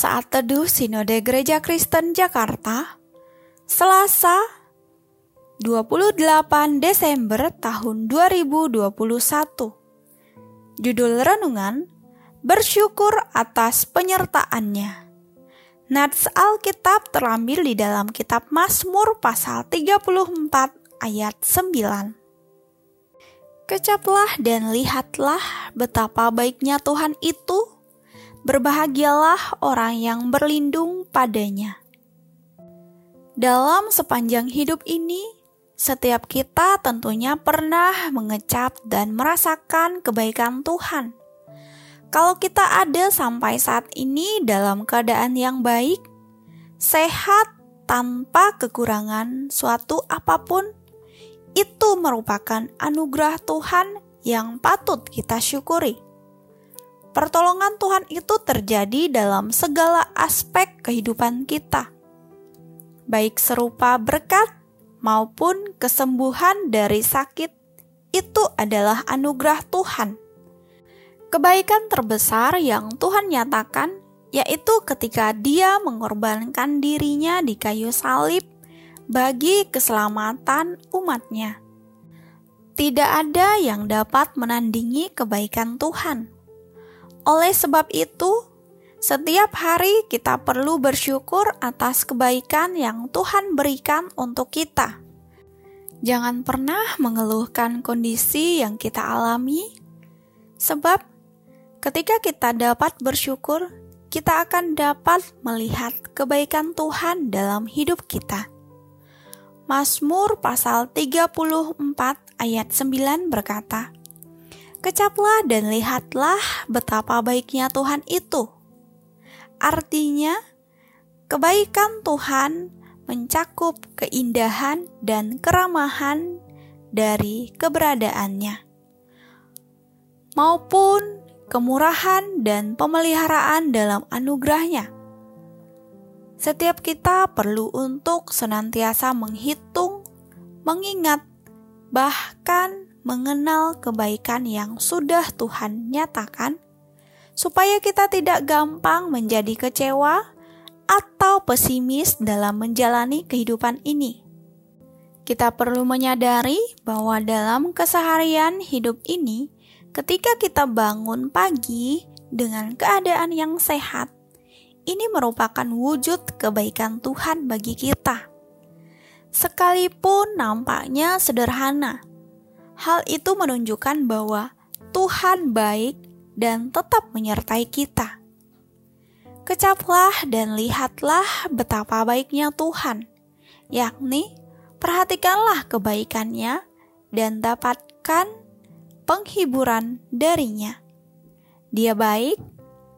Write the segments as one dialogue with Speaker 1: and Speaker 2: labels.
Speaker 1: Saat Teduh Sinode Gereja Kristen Jakarta, Selasa 28 Desember tahun 2021. Judul renungan, Bersyukur atas penyertaannya. Nats Alkitab terambil di dalam kitab Mazmur pasal 34 ayat 9. Kecaplah dan lihatlah betapa baiknya Tuhan itu berbahagialah orang yang berlindung padanya. Dalam sepanjang hidup ini, setiap kita tentunya pernah mengecap dan merasakan kebaikan Tuhan. Kalau kita ada sampai saat ini dalam keadaan yang baik, sehat tanpa kekurangan suatu apa pun, itu merupakan anugerah Tuhan yang patut kita syukuri. Pertolongan Tuhan itu terjadi dalam segala aspek kehidupan kita, baik serupa berkat maupun kesembuhan dari sakit. Itu adalah anugerah Tuhan. Kebaikan terbesar yang Tuhan nyatakan yaitu ketika Dia mengorbankan dirinya di kayu salib bagi keselamatan umatnya. Tidak ada yang dapat menandingi kebaikan Tuhan. Oleh sebab itu, setiap hari kita perlu bersyukur atas kebaikan yang Tuhan berikan untuk kita. Jangan pernah mengeluhkan kondisi yang kita alami, sebab ketika kita dapat bersyukur, kita akan dapat melihat kebaikan Tuhan dalam hidup kita. Mazmur pasal 34 ayat 9 berkata, Kecaplah dan lihatlah betapa baiknya Tuhan itu. Artinya, kebaikan Tuhan mencakup keindahan dan keramahan dari keberadaannya, maupun kemurahan dan pemeliharaan dalam anugerahnya. Setiap kita perlu untuk senantiasa menghitung, mengingat, bahkan mengenal kebaikan yang sudah Tuhan nyatakan, supaya kita tidak gampang menjadi kecewa atau pesimis dalam menjalani kehidupan ini. Kita perlu menyadari bahwa dalam keseharian hidup ini, ketika kita bangun pagi dengan keadaan yang sehat, ini merupakan wujud kebaikan Tuhan bagi kita. Sekalipun nampaknya sederhana, Hal itu menunjukkan bahwa Tuhan baik dan tetap menyertai kita. Kecaplah dan lihatlah betapa baiknya Tuhan, yakni perhatikanlah kebaikannya dan dapatkan penghiburan darinya. Dia baik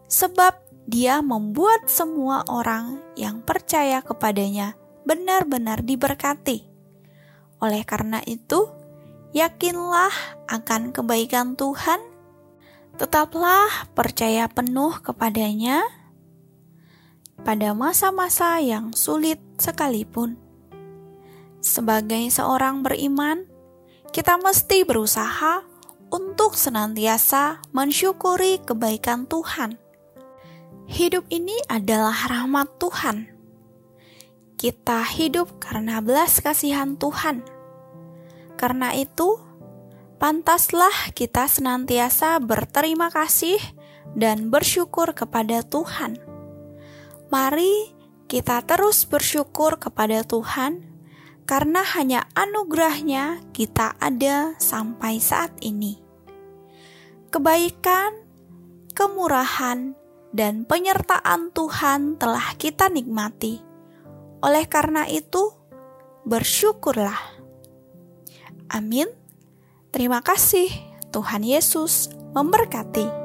Speaker 1: sebab dia membuat semua orang yang percaya kepadanya benar-benar diberkati. Oleh karena itu, Yakinlah akan kebaikan Tuhan, tetaplah percaya penuh kepadanya pada masa-masa yang sulit sekalipun. Sebagai seorang beriman, kita mesti berusaha untuk senantiasa mensyukuri kebaikan Tuhan. Hidup ini adalah rahmat Tuhan. Kita hidup karena belas kasihan Tuhan karena itu, pantaslah kita senantiasa berterima kasih dan bersyukur kepada Tuhan. Mari kita terus bersyukur kepada Tuhan, karena hanya anugerahnya kita ada sampai saat ini. Kebaikan, kemurahan, dan penyertaan Tuhan telah kita nikmati. Oleh karena itu, bersyukurlah. Amin. Terima kasih. Tuhan Yesus memberkati.